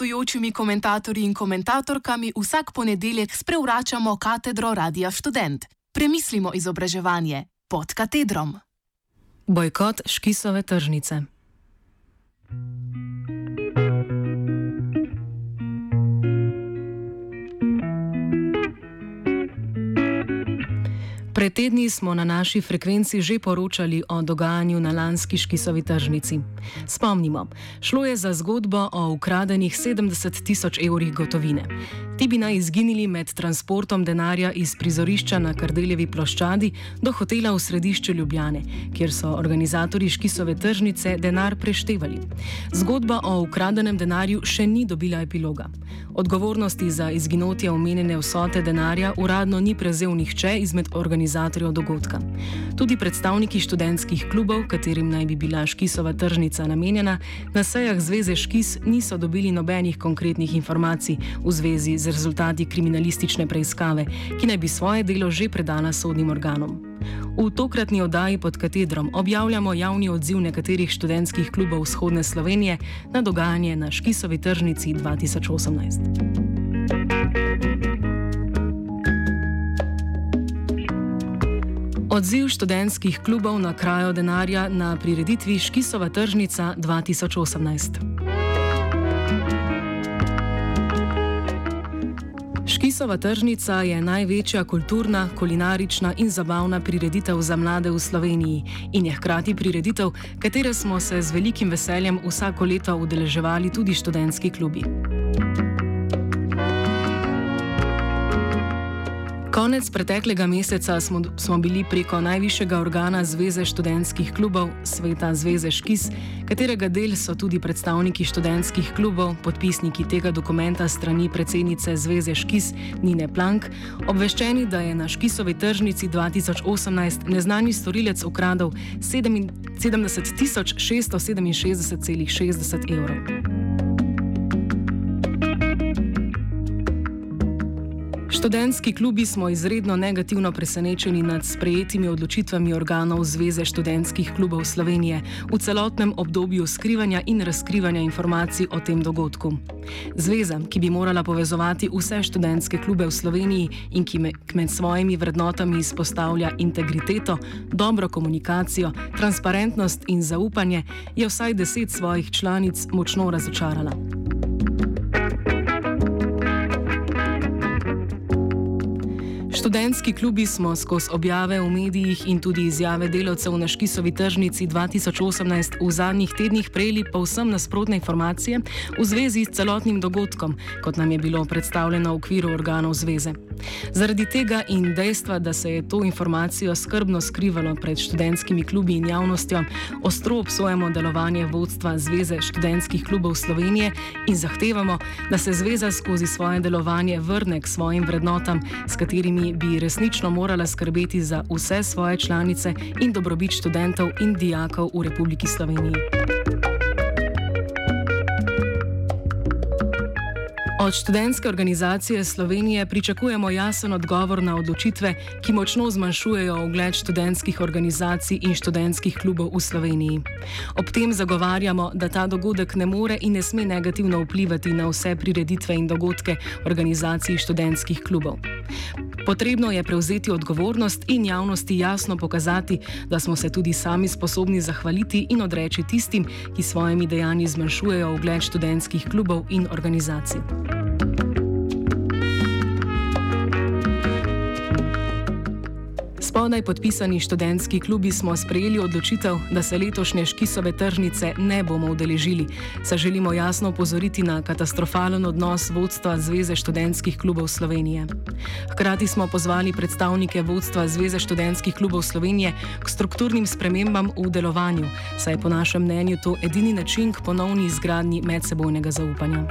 gostujočimi komentatorji in komentatorkami vsak ponedeljek sprevračamo katedro Radia Student. Premislimo izobraževanje pod katedrom. Bojkot Škisove tržnice. Pred tedni smo na naši frekvenci že poročali o dogajanju na lanski škisovi tržnici. Spomnimo, šlo je za zgodbo o ukradenih 70 tisoč evrih gotovine. Ti bi naj izginili med transportom denarja iz prizorišča na Kardeljevi ploščadi do hotela v središču Ljubljane, kjer so organizatori škisove tržnice denar preštevali. Zgodba o ukradenem denarju še ni dobila epiloga. Odgovornosti za izginotje omenjene vsote denarja uradno ni prevzel nihče izmed organizatorjev dogodka. Tudi predstavniki študentskih klubov, katerim naj bi bila škisova tržnica namenjena, na sejah Zveze Škis niso dobili nobenih konkretnih informacij v zvezi z rezultati kriminalistične preiskave, ki naj bi svoje delo že predala sodnim organom. V tokratni oddaji pod katedrom objavljamo javni odziv nekaterih študentskih klubov vzhodne Slovenije na dogajanje na Škisovi tržnici 2018. Odziv študentskih klubov na krajo denarja na prireditvi Škisova tržnica 2018. Škisova tržnica je največja kulturna, kulinarična in zabavna prireditev za mlade v Sloveniji in je hkrati prireditev, katere smo se z velikim veseljem vsako leto udeleževali tudi študentski klubi. Konec preteklega meseca smo, smo bili preko najvišjega organa Zveze študentskih klubov, Sveta Zveze Škis, katerega del so tudi predstavniki študentskih klubov, podpisniki tega dokumenta strani predsednice Zveze Škis Nine Plank, obveščeni, da je na Škisovi tržnici 2018 neznani storilec ukradel 77 667,60 evrov. Študentski klubi smo izredno negativno presenečeni nad sprejetimi odločitvami organov Zveze študentskih klubov Slovenije v celotnem obdobju skrivanja in razkrivanja informacij o tem dogodku. Zveza, ki bi morala povezovati vse študentske klube v Sloveniji in ki med svojimi vrednotami izpostavlja integriteto, dobro komunikacijo, transparentnost in zaupanje, je vsaj deset svojih članic močno razočarala. Študentski klubi smo skozi objave v medijih in tudi izjave delavcev na Škisovi tržnici 2018 v zadnjih tednih prejeli povsem nasprotne informacije v zvezi s celotnim dogodkom, kot nam je bilo predstavljeno v okviru organov zveze. Zaradi tega in dejstva, da se je to informacijo skrbno skrivalo pred študentskimi klubi in javnostjo, ostro obsojamo delovanje vodstva Zveze študentskih klubov Slovenije in zahtevamo, da se zveza skozi svoje delovanje vrne k svojim vrednotam, s katerimi bi resnično morala skrbeti za vse svoje članice in dobrobit študentov in dijakov v Republiki Sloveniji. Od študentske organizacije Slovenije pričakujemo jasen odgovor na odločitve, ki močno zmanjšujejo ugled študentskih organizacij in študentskih klubov v Sloveniji. Ob tem zagovarjamo, da ta dogodek ne more in ne sme negativno vplivati na vse prireditve in dogodke organizacij študentskih klubov. Potrebno je prevzeti odgovornost in javnosti jasno pokazati, da smo se tudi sami sposobni zahvaliti in odreči tistim, ki svojimi dejanji zmanjšujejo ugled študentskih klubov in organizacij. Spodaj podpisani študentski klubi smo sprejeli odločitev, da se letošnje škisove tržnice ne bomo udeležili, saj želimo jasno upozoriti na katastrofalen odnos vodstva Zveze študentskih klubov Slovenije. Hkrati smo pozvali predstavnike vodstva Zveze študentskih klubov Slovenije k strukturnim spremembam v delovanju, saj je po našem mnenju to edini način k ponovni izgradnji medsebojnega zaupanja.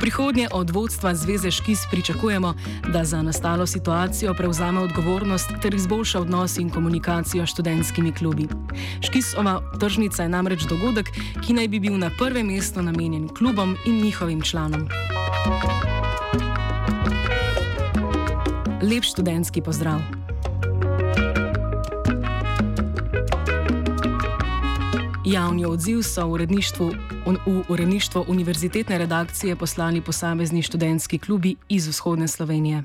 Prihodnje od vodstva Zveze Škis pričakujemo, da za nastalo situacijo prevzame odgovornost ter izboljša odnos in komunikacijo s študentskimi klubi. Škisova tržnica je namreč dogodek, ki naj bi bil na prvem mestu namenjen klubom in njihovim članom. Lep študentski pozdrav! Javni odziv so v uredništvu, v uredništvo univerzitetne redakcije poslali posamezni študentski klubi iz vzhodne Slovenije.